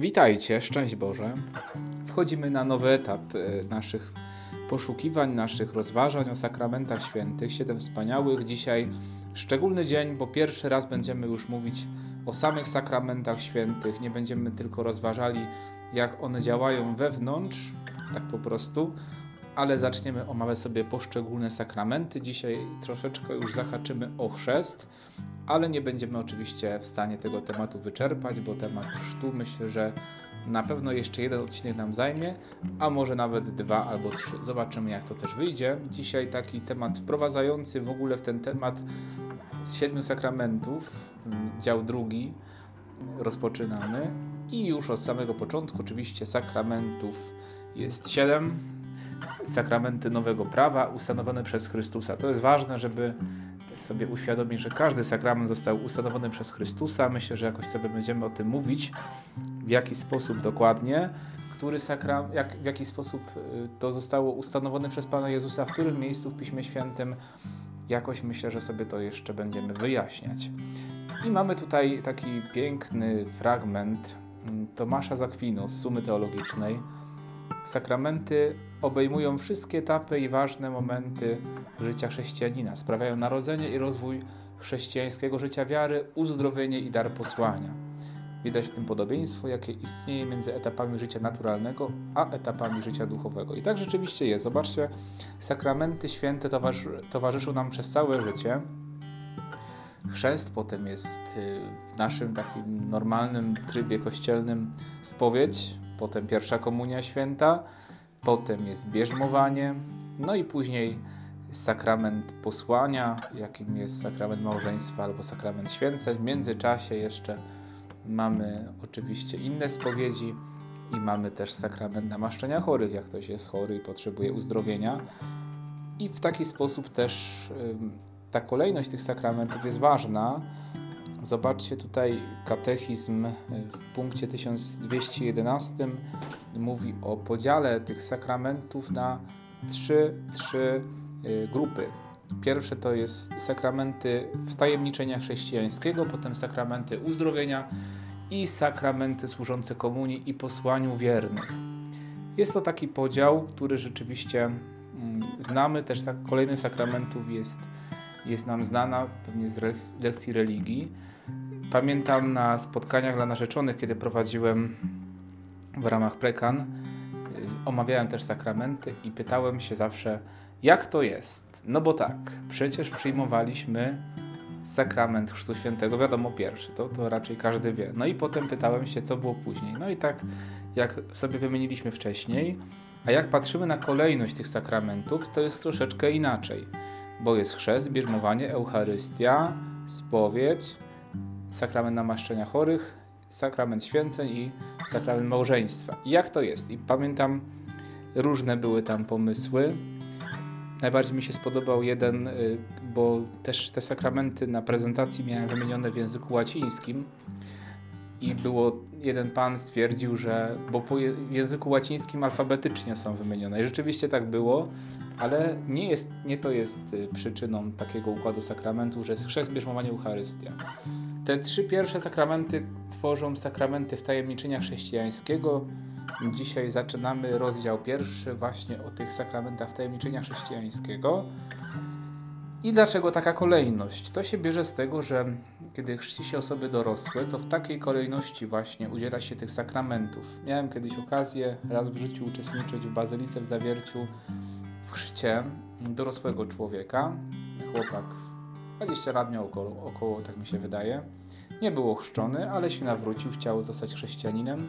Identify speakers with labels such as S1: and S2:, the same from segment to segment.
S1: Witajcie, szczęść Boże. Wchodzimy na nowy etap e, naszych poszukiwań, naszych rozważań o sakramentach świętych. Siedem wspaniałych. Dzisiaj szczególny dzień, bo pierwszy raz będziemy już mówić o samych sakramentach świętych. Nie będziemy tylko rozważali, jak one działają wewnątrz, tak po prostu, ale zaczniemy omawiać sobie poszczególne sakramenty. Dzisiaj troszeczkę już zahaczymy o chrzest, ale nie będziemy oczywiście w stanie tego tematu wyczerpać, bo temat chrztu myślę, że na pewno jeszcze jeden odcinek nam zajmie, a może nawet dwa albo trzy. Zobaczymy, jak to też wyjdzie. Dzisiaj taki temat wprowadzający w ogóle w ten temat z siedmiu sakramentów, dział drugi, rozpoczynamy. I już od samego początku, oczywiście, sakramentów jest siedem sakramenty nowego prawa ustanowione przez Chrystusa. To jest ważne, żeby sobie uświadomić, że każdy sakrament został ustanowiony przez Chrystusa. Myślę, że jakoś sobie będziemy o tym mówić, w jaki sposób dokładnie, który sakram, jak, w jaki sposób y, to zostało ustanowione przez Pana Jezusa, w którym miejscu w Piśmie Świętym. Jakoś myślę, że sobie to jeszcze będziemy wyjaśniać. I mamy tutaj taki piękny fragment mm, Tomasza Zakwinu z Sumy Teologicznej. Sakramenty obejmują wszystkie etapy i ważne momenty życia chrześcijanina, sprawiają narodzenie i rozwój chrześcijańskiego życia wiary, uzdrowienie i dar posłania. Widać w tym podobieństwo, jakie istnieje między etapami życia naturalnego a etapami życia duchowego. I tak rzeczywiście jest. Zobaczcie, sakramenty święte towarzy towarzyszą nam przez całe życie. Chrzest potem jest y, w naszym takim normalnym trybie kościelnym spowiedź, potem pierwsza komunia święta, potem jest bierzmowanie, no i później sakrament posłania, jakim jest sakrament małżeństwa albo sakrament święceń. W międzyczasie jeszcze mamy oczywiście inne spowiedzi i mamy też sakrament namaszczenia chorych, jak ktoś jest chory i potrzebuje uzdrowienia. I w taki sposób też ta kolejność tych sakramentów jest ważna. Zobaczcie tutaj katechizm w punkcie 1211 mówi o podziale tych sakramentów na trzy, trzy y, grupy. Pierwsze to jest sakramenty wtajemniczenia chrześcijańskiego, potem sakramenty uzdrowienia i sakramenty służące komunii i posłaniu wiernych. Jest to taki podział, który rzeczywiście mm, znamy. Też tak, kolejnych sakramentów jest, jest nam znana pewnie z lekcji religii. Pamiętam na spotkaniach dla narzeczonych, kiedy prowadziłem w ramach prekan, y, omawiałem też sakramenty i pytałem się zawsze, jak to jest? No bo tak, przecież przyjmowaliśmy sakrament Chrztu Świętego, wiadomo pierwszy, to, to raczej każdy wie. No i potem pytałem się, co było później. No i tak, jak sobie wymieniliśmy wcześniej, a jak patrzymy na kolejność tych sakramentów, to jest troszeczkę inaczej, bo jest chrzest, bierzmowanie, Eucharystia, spowiedź, sakrament namaszczenia chorych, sakrament święceń i sakrament małżeństwa. Jak to jest? I pamiętam, różne były tam pomysły. Najbardziej mi się spodobał jeden, y, bo też te sakramenty na prezentacji miałem wymienione w języku łacińskim i było, jeden pan stwierdził, że, bo po języku łacińskim alfabetycznie są wymienione i rzeczywiście tak było, ale nie, jest, nie to jest y, przyczyną takiego układu sakramentu, że jest chrzest, bierzmowanie, Eucharystia. Te trzy pierwsze sakramenty tworzą sakramenty wtajemniczenia chrześcijańskiego. Dzisiaj zaczynamy rozdział pierwszy właśnie o tych sakramentach wtajemniczenia chrześcijańskiego. I dlaczego taka kolejność? To się bierze z tego, że kiedy chrzci się osoby dorosłe, to w takiej kolejności właśnie udziela się tych sakramentów. Miałem kiedyś okazję raz w życiu uczestniczyć w bazylice w zawierciu w chrzcie dorosłego człowieka. Chłopak 20 lat miał około, około, tak mi się wydaje. Nie był ochrzczony, ale się nawrócił, chciał zostać chrześcijaninem.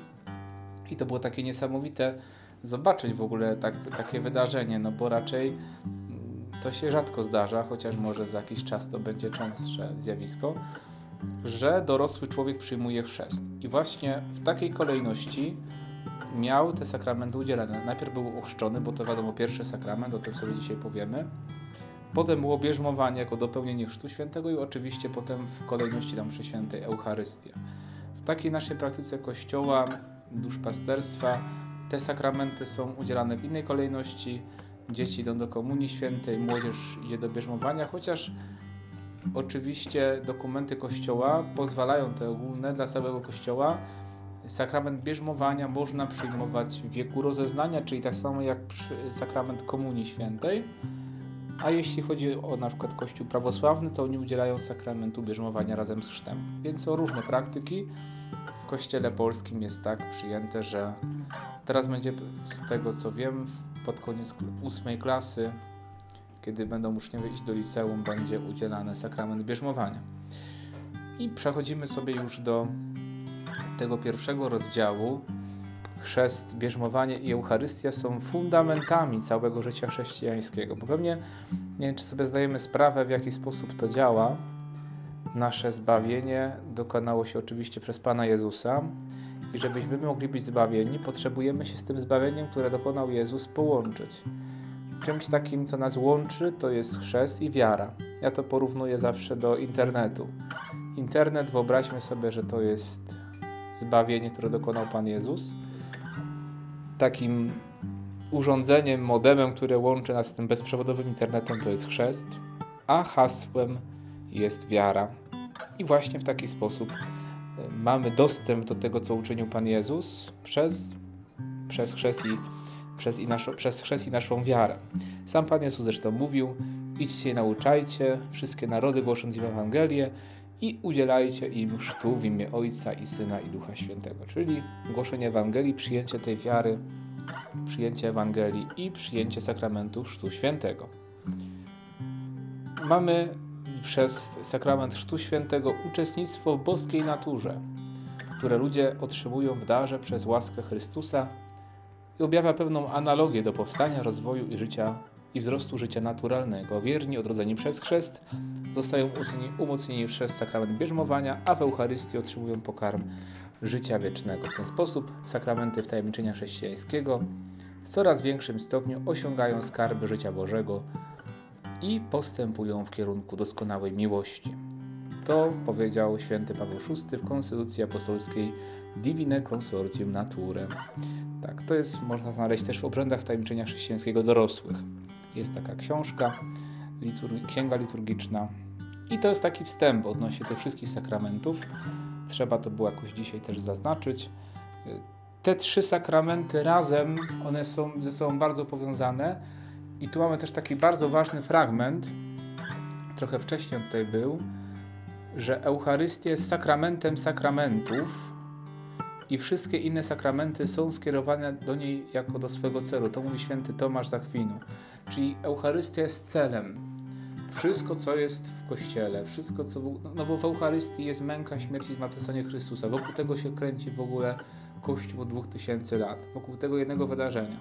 S1: I to było takie niesamowite zobaczyć w ogóle tak, takie wydarzenie, no bo raczej to się rzadko zdarza, chociaż może za jakiś czas to będzie częstsze zjawisko, że dorosły człowiek przyjmuje chrzest. I właśnie w takiej kolejności miał te sakramenty udzielane. Najpierw był ochrzczony, bo to wiadomo pierwszy sakrament, o tym sobie dzisiaj powiemy. Potem było bierzmowanie jako dopełnienie Chrztu Świętego i oczywiście potem w kolejności tam mszy świętej Eucharystia. W takiej naszej praktyce Kościoła, duszpasterstwa, te sakramenty są udzielane w innej kolejności. Dzieci idą do Komunii Świętej, młodzież idzie do bierzmowania, chociaż oczywiście dokumenty Kościoła pozwalają te ogólne dla całego Kościoła Sakrament bierzmowania można przyjmować w wieku rozeznania, czyli tak samo jak sakrament Komunii Świętej. A jeśli chodzi o na przykład Kościół prawosławny, to oni udzielają sakramentu bierzmowania razem z chrztem. Więc są różne praktyki. W Kościele polskim jest tak przyjęte, że teraz będzie z tego co wiem, pod koniec ósmej klasy, kiedy będą uczniowie iść do liceum, będzie udzielany sakrament bierzmowania. I przechodzimy sobie już do tego pierwszego rozdziału. Chrzest, bierzmowanie i Eucharystia są fundamentami całego życia chrześcijańskiego, bo pewnie nie wiem, czy sobie zdajemy sprawę, w jaki sposób to działa. Nasze zbawienie dokonało się oczywiście przez Pana Jezusa i żebyśmy mogli być zbawieni, potrzebujemy się z tym zbawieniem, które dokonał Jezus, połączyć. Czymś takim, co nas łączy, to jest chrzest i wiara. Ja to porównuję zawsze do internetu. Internet, wyobraźmy sobie, że to jest zbawienie, które dokonał Pan Jezus. Takim urządzeniem, modemem, które łączy nas z tym bezprzewodowym internetem, to jest chrzest, a hasłem jest wiara. I właśnie w taki sposób mamy dostęp do tego, co uczynił Pan Jezus przez, przez chrzest i przez, i naszą, przez chrzest i naszą wiarę. Sam Pan Jezus zresztą mówił, idźcie i nauczajcie wszystkie narody, głosząc im Ewangelię i udzielajcie im chrztu w imię Ojca i Syna i Ducha Świętego. Czyli głoszenie Ewangelii, przyjęcie tej wiary, przyjęcie Ewangelii i przyjęcie sakramentu chrztu świętego. Mamy przez sakrament chrztu świętego uczestnictwo w boskiej naturze, które ludzie otrzymują w darze przez łaskę Chrystusa i objawia pewną analogię do powstania, rozwoju i życia i wzrostu życia naturalnego. Wierni, odrodzeni przez chrzest, zostają umocnieni przez sakrament bierzmowania, a w Eucharystii otrzymują pokarm życia wiecznego. W ten sposób sakramenty wtajemniczenia chrześcijańskiego w coraz większym stopniu osiągają skarby życia Bożego i postępują w kierunku doskonałej miłości. To powiedział święty Paweł VI w Konstytucji Apostolskiej Divine Consortium Naturem. Tak, to jest, można znaleźć też w obrzędach tajemniczenia chrześcijańskiego dorosłych. Jest taka książka, księga liturgiczna i to jest taki wstęp odnośnie tych wszystkich sakramentów. Trzeba to było jakoś dzisiaj też zaznaczyć. Te trzy sakramenty razem, one są ze sobą bardzo powiązane i tu mamy też taki bardzo ważny fragment, trochę wcześniej tutaj był, że Eucharystia jest sakramentem sakramentów, i wszystkie inne sakramenty są skierowane do niej jako do swego celu. To mówi święty Tomasz Zakwinu. Czyli Eucharystia jest celem. Wszystko, co jest w Kościele, wszystko, co... No bo w Eucharystii jest męka, śmierć i zmartwychwstanie Chrystusa. Wokół tego się kręci w ogóle Kościół od 2000 lat. Wokół tego jednego wydarzenia.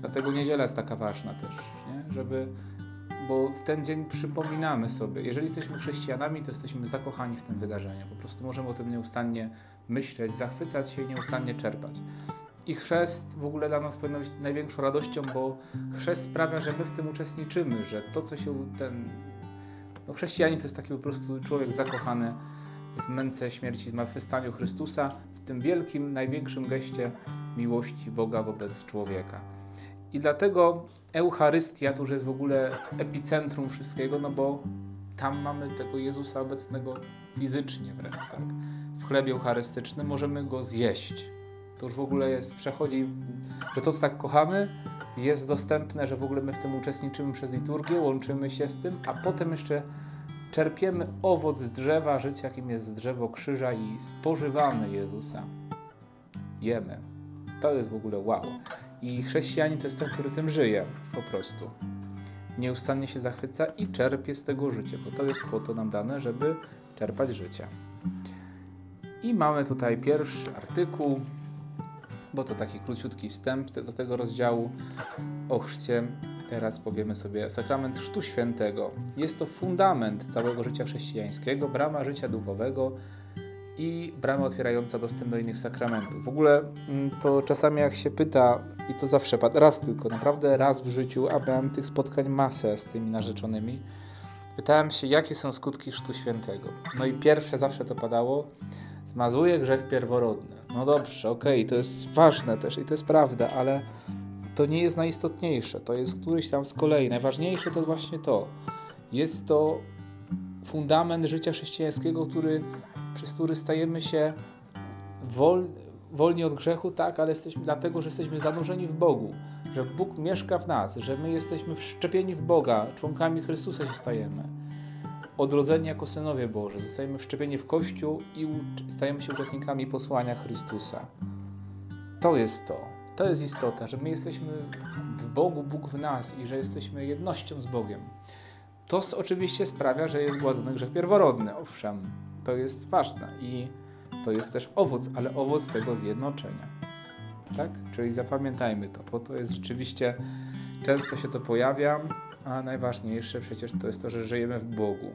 S1: Dlatego niedziela jest taka ważna też, nie? żeby bo w ten dzień przypominamy sobie, jeżeli jesteśmy chrześcijanami, to jesteśmy zakochani w tym wydarzeniu. Po prostu możemy o tym nieustannie myśleć, zachwycać się i nieustannie czerpać. I chrzest w ogóle dla nas powinno być największą radością, bo chrzest sprawia, że my w tym uczestniczymy, że to, co się ten. No, chrześcijanin to jest taki po prostu człowiek zakochany w męce śmierci zmartwychwstaniu Chrystusa, w tym wielkim, największym geście miłości Boga wobec człowieka. I dlatego Eucharystia to już jest w ogóle epicentrum wszystkiego, no bo tam mamy tego Jezusa obecnego fizycznie wręcz, tak? W chlebie eucharystycznym możemy go zjeść. To już w ogóle jest, przechodzi, że to, co tak kochamy, jest dostępne, że w ogóle my w tym uczestniczymy przez liturgię, łączymy się z tym, a potem jeszcze czerpiemy owoc z drzewa życia, jakim jest drzewo krzyża i spożywamy Jezusa. Jemy. To jest w ogóle wow. I chrześcijanin to jest ten, który tym żyje po prostu. Nieustannie się zachwyca i czerpie z tego życia, bo to jest po to nam dane, żeby czerpać życie. I mamy tutaj pierwszy artykuł, bo to taki króciutki wstęp do tego rozdziału o chrzcie. Teraz powiemy sobie sakrament Chrztu Świętego. Jest to fundament całego życia chrześcijańskiego, brama życia duchowego, i brama otwierająca dostęp do innych sakramentów. W ogóle mm, to czasami jak się pyta, i to zawsze raz tylko, naprawdę raz w życiu, a miałem tych spotkań masę z tymi narzeczonymi, pytałem się, jakie są skutki Chrztu Świętego. No i pierwsze zawsze to padało, zmazuje grzech pierworodny. No dobrze, okej, okay, to jest ważne też i to jest prawda, ale to nie jest najistotniejsze, to jest któryś tam z kolei. Najważniejsze to właśnie to. Jest to fundament życia chrześcijańskiego, który przez który stajemy się wol, wolni od grzechu, tak, ale jesteśmy dlatego, że jesteśmy zanurzeni w Bogu, że Bóg mieszka w nas, że my jesteśmy wszczepieni w Boga, członkami Chrystusa się stajemy. Odrodzeni jako synowie Boży, zostajemy wszczepieni w Kościół i stajemy się uczestnikami posłania Chrystusa. To jest to. To jest istota, że my jesteśmy w Bogu, Bóg w nas i że jesteśmy jednością z Bogiem. To oczywiście sprawia, że jest gładzony grzech pierworodny, owszem, to jest ważne i to jest też owoc, ale owoc tego zjednoczenia. Tak? Czyli zapamiętajmy to, bo to jest rzeczywiście, często się to pojawia, a najważniejsze przecież to jest to, że żyjemy w Bogu.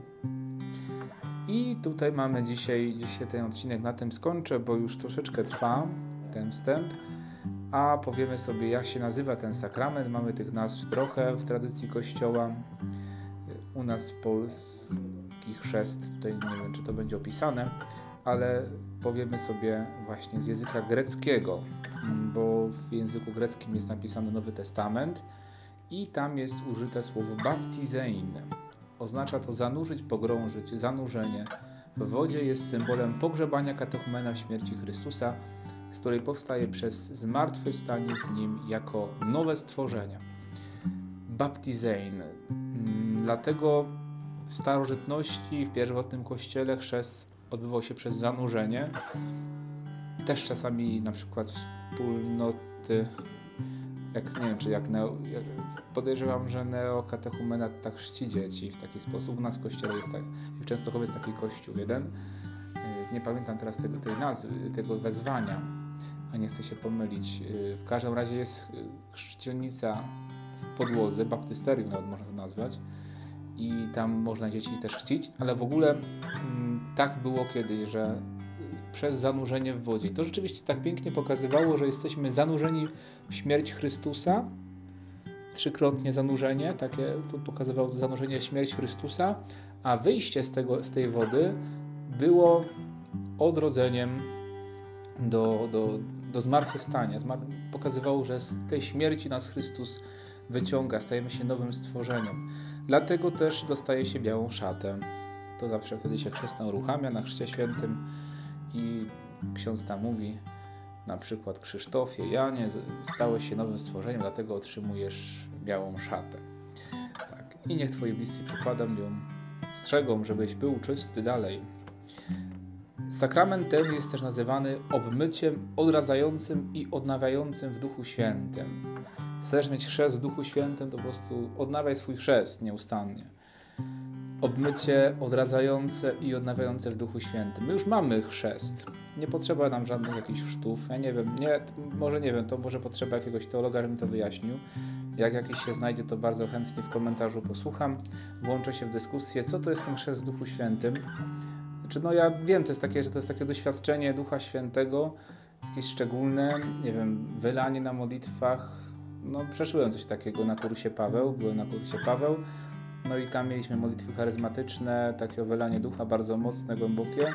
S1: I tutaj mamy dzisiaj, dzisiaj ten odcinek na tym skończę, bo już troszeczkę trwa ten wstęp, a powiemy sobie, jak się nazywa ten sakrament. Mamy tych nazw trochę w tradycji Kościoła. U nas w polski chrzest, tutaj nie wiem, czy to będzie opisane, ale powiemy sobie właśnie z języka greckiego, bo w języku greckim jest napisany Nowy Testament i tam jest użyte słowo baptizein. Oznacza to zanurzyć, pogrążyć, zanurzenie. W wodzie jest symbolem pogrzebania katechumena w śmierci Chrystusa, z której powstaje przez zmartwychwstanie z Nim jako nowe stworzenie. Baptizein. Mm, dlatego w starożytności, w pierwotnym kościele chrzest odbywał się przez zanurzenie. Też czasami na przykład wspólnoty, jak nie wiem, czy jak, neo, podejrzewam, że neokatechumena tak chrzci dzieci w taki sposób. U nas w kościele jest tak, w Częstochowie jest taki kościół jeden. Y, nie pamiętam teraz tego, tej nazwy, tego wezwania, a nie chcę się pomylić. Y, w każdym razie jest chrzcielnica w podłodze, baptysterium nawet można to nazwać i tam można dzieci też chrzcić, ale w ogóle mm, tak było kiedyś, że przez zanurzenie w wodzie. To rzeczywiście tak pięknie pokazywało, że jesteśmy zanurzeni w śmierć Chrystusa, trzykrotnie zanurzenie, takie to pokazywało to zanurzenie śmierć Chrystusa, a wyjście z, tego, z tej wody było odrodzeniem do, do, do zmartwychwstania. Zmar pokazywało, że z tej śmierci nas Chrystus wyciąga, stajemy się nowym stworzeniem. Dlatego też dostaje się białą szatę. To zawsze wtedy się chrzestna uruchamia na chrzcie świętym i ksiądz tam mówi na przykład Krzysztofie, Janie, stałeś się nowym stworzeniem, dlatego otrzymujesz białą szatę. Tak. I niech twoi bliscy przykładam ją, strzegą, żebyś był czysty dalej. Sakrament ten jest też nazywany obmyciem odradzającym i odnawiającym w Duchu Świętym. Chcesz mieć chrzest w Duchu Świętym, to po prostu odnawiaj swój chrzest nieustannie. Obmycie odradzające i odnawiające w Duchu Świętym. My już mamy chrzest. Nie potrzeba nam żadnych jakichś chrztów. Ja nie wiem, nie, może nie wiem, to może potrzeba jakiegoś teologa, żeby mi to wyjaśnił. Jak jakiś się znajdzie, to bardzo chętnie w komentarzu posłucham. Włączę się w dyskusję, co to jest ten chrzest w Duchu Świętym. Znaczy, no ja wiem, to jest takie, że to jest takie doświadczenie Ducha Świętego, jakieś szczególne, nie wiem, wylanie na modlitwach, no, przeszyłem coś takiego na kursie Paweł, byłem na kursie Paweł, no i tam mieliśmy modlitwy charyzmatyczne, takie owelanie ducha bardzo mocne, głębokie.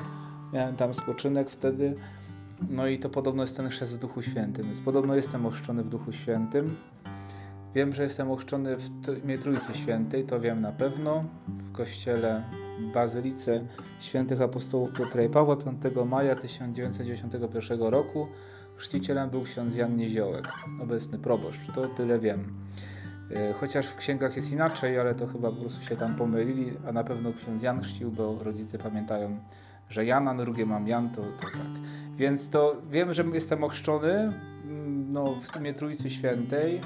S1: Miałem tam spoczynek wtedy. No i to podobno jest ten chrzest w Duchu Świętym, więc podobno jestem ochrzczony w Duchu Świętym. Wiem, że jestem ochrzczony w imię Trójcy Świętej, to wiem na pewno. W kościele Bazylice Świętych Apostołów Piotra i Pawła 5 maja 1991 roku Chrzcicielem był ksiądz Jan Nieziołek, obecny proboszcz, to tyle wiem. E, chociaż w księgach jest inaczej, ale to chyba po prostu się tam pomylili, a na pewno ksiądz Jan chrzcił, bo rodzice pamiętają, że Jana, na drugie mam Jan, to, to tak. Więc to wiem, że jestem ochrzczony mm, no, w imię Trójcy Świętej,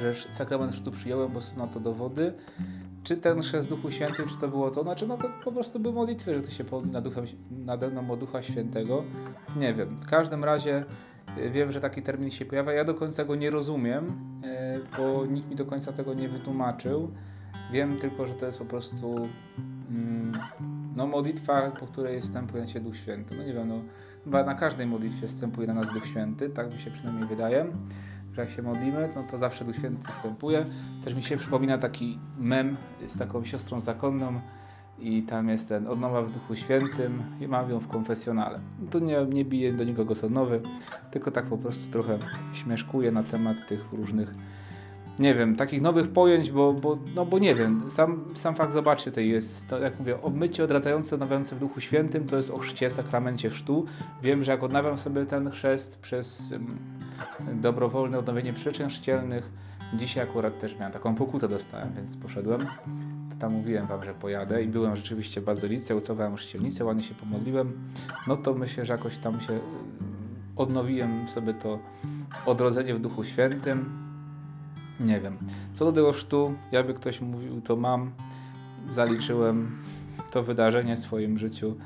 S1: że sakrament chrztu przyjąłem, bo są na to dowody czy ten chrzest Duchu Świętym, czy to było to, znaczy no to po prostu były modlitwy, że to się pomodli na ducha, nade mną o Ducha Świętego. Nie wiem. W każdym razie y, wiem, że taki termin się pojawia. Ja do końca go nie rozumiem, y, bo nikt mi do końca tego nie wytłumaczył. Wiem tylko, że to jest po prostu mm, no, modlitwa, po której wstępuje na się Duch Święty. No nie wiem, no, chyba na każdej modlitwie wstępuje na nas Duch Święty, tak mi się przynajmniej wydaje jak się modlimy, no to zawsze Duch Święty występuje. Też mi się przypomina taki mem z taką siostrą zakonną i tam jest ten odnowa w Duchu Świętym i mam ją w konfesjonale. Tu nie, nie bije do nikogo sodnowy, tylko tak po prostu trochę śmieszkuję na temat tych różnych nie wiem, takich nowych pojęć, bo, bo, no bo nie wiem, sam, sam fakt, zobaczcie, to jest, to jak mówię, obmycie odradzające, odnawiające w Duchu Świętym, to jest o chrzcie, sakramencie chrztu. Wiem, że jak odnawiam sobie ten chrzest przez um, dobrowolne odnowienie przyczyn chrzcielnych, dzisiaj akurat też miałem taką pokutę dostałem, więc poszedłem. To tam mówiłem wam, że pojadę i byłem rzeczywiście w bazylice, ucowałem chrzcielnicę, ładnie się pomodliłem. No to myślę, że jakoś tam się odnowiłem sobie to odrodzenie w Duchu Świętym nie wiem. Co do tego sztu, jakby ktoś mówił, to mam, zaliczyłem to wydarzenie w swoim życiu.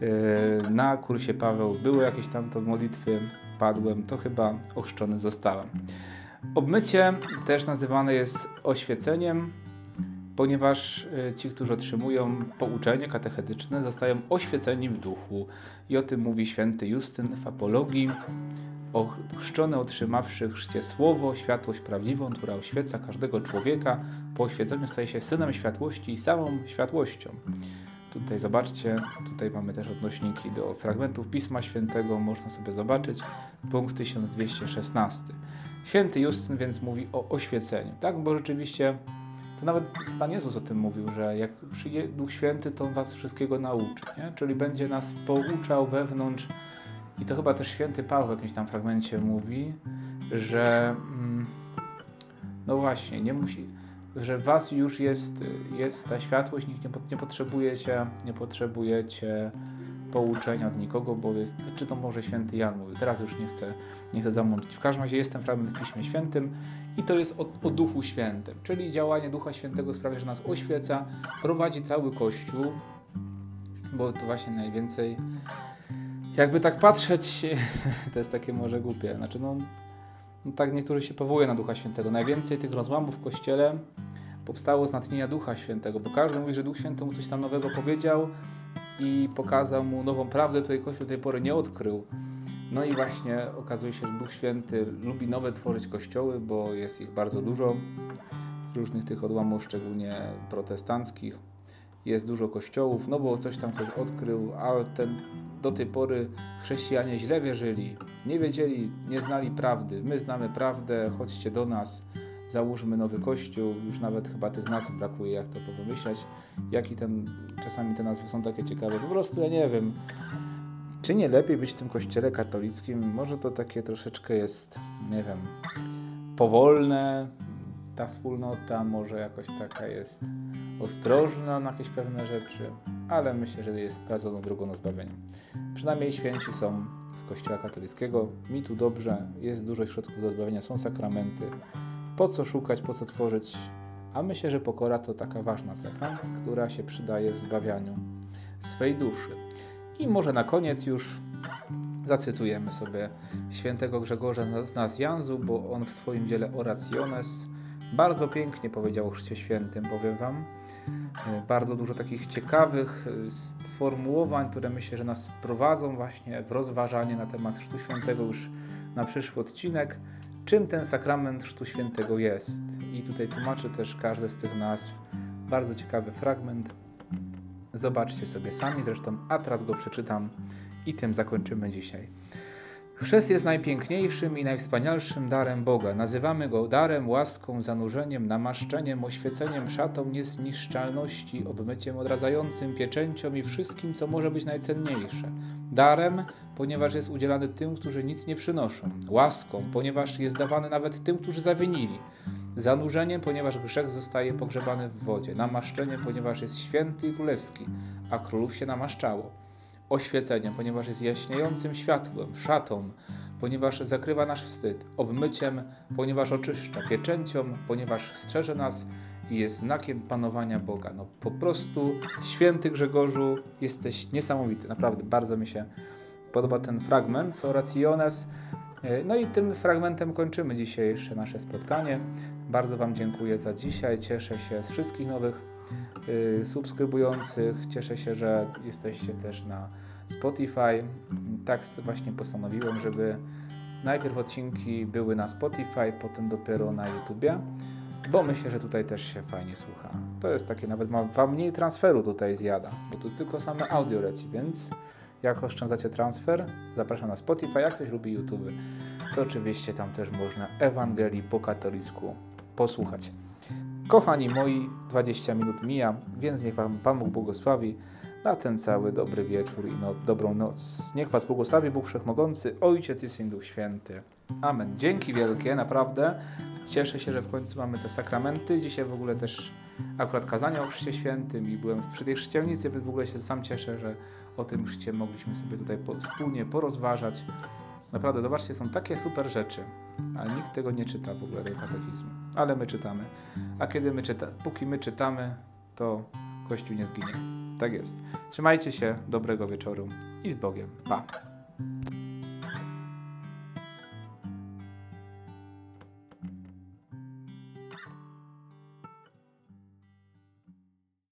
S1: Yy, na kursie Paweł były jakieś tam to modlitwy, padłem, to chyba ochrzczony zostałem. Obmycie też nazywane jest oświeceniem, ponieważ yy, ci, którzy otrzymują pouczenie katechetyczne, zostają oświeceni w duchu. I o tym mówi święty Justyn w Apologii ochrzczony otrzymawszy chrzcie słowo, światłość prawdziwą, która oświeca każdego człowieka, po oświeceniu staje się synem światłości i samą światłością. Tutaj zobaczcie, tutaj mamy też odnośniki do fragmentów Pisma Świętego, można sobie zobaczyć, punkt 1216. Święty Justyn więc mówi o oświeceniu, tak? Bo rzeczywiście to nawet Pan Jezus o tym mówił, że jak przyjdzie Duch Święty, to On was wszystkiego nauczy, nie? czyli będzie nas pouczał wewnątrz i to chyba też święty Paweł w jakimś tam fragmencie mówi, że mm, no właśnie, nie musi, że w was już jest, jest ta światłość, nikt nie, nie potrzebujecie, nie potrzebujecie pouczenia od nikogo, bo jest, czy to może święty Jan mówił, teraz już nie chcę, nie chcę zamącić. W każdym razie jest ten fragment w Piśmie Świętym i to jest o, o Duchu Świętym, czyli działanie Ducha Świętego sprawia, że nas oświeca, prowadzi cały Kościół, bo to właśnie najwięcej jakby tak patrzeć, to jest takie może głupie. Znaczy, no, no tak niektórzy się powołują na Ducha Świętego. Najwięcej tych rozłamów w Kościele powstało z natchnienia Ducha Świętego, bo każdy mówi, że Duch Święty mu coś tam nowego powiedział i pokazał mu nową prawdę, której Kościół do tej pory nie odkrył. No i właśnie okazuje się, że Duch Święty lubi nowe tworzyć kościoły, bo jest ich bardzo dużo, różnych tych odłamów, szczególnie protestanckich. Jest dużo kościołów, no bo coś tam ktoś odkrył, ale ten do tej pory chrześcijanie źle wierzyli, nie wiedzieli, nie znali prawdy. My znamy prawdę, chodźcie do nas, załóżmy nowy kościół. Już nawet chyba tych nazw brakuje, jak to pomyśleć. Jaki ten, czasami te nazwy są takie ciekawe. Po prostu ja nie wiem. Czy nie lepiej być w tym kościele katolickim? Może to takie troszeczkę jest, nie wiem, powolne, ta wspólnota może jakoś taka jest ostrożna na jakieś pewne rzeczy, ale myślę, że jest sprawdzoną drogą na zbawienie. Przynajmniej święci są z Kościoła katolickiego. Mi tu dobrze, jest dużo środków do zbawienia, są sakramenty. Po co szukać, po co tworzyć? A myślę, że pokora to taka ważna cecha, która się przydaje w zbawianiu swej duszy. I może na koniec już zacytujemy sobie świętego Grzegorza z Nazjanzu, bo on w swoim dziele Orationes bardzo pięknie powiedział o Chrzcie Świętym, powiem Wam. E, bardzo dużo takich ciekawych e, sformułowań, które myślę, że nas prowadzą właśnie w rozważanie na temat Chrztu Świętego już na przyszły odcinek. Czym ten sakrament Chrztu Świętego jest? I tutaj tłumaczę też każde z tych nazw. Bardzo ciekawy fragment. Zobaczcie sobie sami, zresztą a teraz go przeczytam i tym zakończymy dzisiaj. Chrzest jest najpiękniejszym i najwspanialszym darem Boga. Nazywamy go darem, łaską, zanurzeniem, namaszczeniem, oświeceniem, szatą niezniszczalności, obmyciem odradzającym, pieczęcią i wszystkim, co może być najcenniejsze. Darem, ponieważ jest udzielany tym, którzy nic nie przynoszą. Łaską, ponieważ jest dawany nawet tym, którzy zawinili. Zanurzeniem, ponieważ grzech zostaje pogrzebany w wodzie. Namaszczeniem, ponieważ jest święty i królewski, a królów się namaszczało oświeceniem, ponieważ jest jaśniejącym światłem, szatą, ponieważ zakrywa nasz wstyd, obmyciem, ponieważ oczyszcza, pieczęcią, ponieważ strzeże nas i jest znakiem panowania Boga. No po prostu święty Grzegorzu, jesteś niesamowity. Naprawdę bardzo mi się podoba ten fragment z Oraciones. No i tym fragmentem kończymy dzisiejsze nasze spotkanie. Bardzo Wam dziękuję za dzisiaj. Cieszę się z wszystkich nowych Y, subskrybujących. Cieszę się, że jesteście też na Spotify. Tak właśnie postanowiłem, żeby najpierw odcinki były na Spotify, potem dopiero na YouTubie, bo myślę, że tutaj też się fajnie słucha. To jest takie, nawet ma mniej transferu tutaj zjada, bo tu tylko same audio leci, więc jak oszczędzacie transfer, zapraszam na Spotify. Jak ktoś lubi YouTube, to oczywiście tam też można Ewangelii po katolicku posłuchać. Kochani moi, 20 minut mija, więc niech Wam Pan Bóg błogosławi na ten cały dobry wieczór i no, dobrą noc. Niech Was błogosławi Bóg Wszechmogący, Ojciec i Syn Duch Święty. Amen. Dzięki wielkie, naprawdę. Cieszę się, że w końcu mamy te sakramenty. Dzisiaj w ogóle też akurat kazania o Chrzcie Świętym i byłem przy tej chrzcielnicy, więc w ogóle się sam cieszę, że o tym chrzcie mogliśmy sobie tutaj po, wspólnie porozważać. Naprawdę, zobaczcie, są takie super rzeczy, ale nikt tego nie czyta w ogóle, tego katechizmu. Ale my czytamy. A kiedy my czytamy, póki my czytamy, to Kościół nie zginie. Tak jest. Trzymajcie się, dobrego wieczoru i z Bogiem. Pa!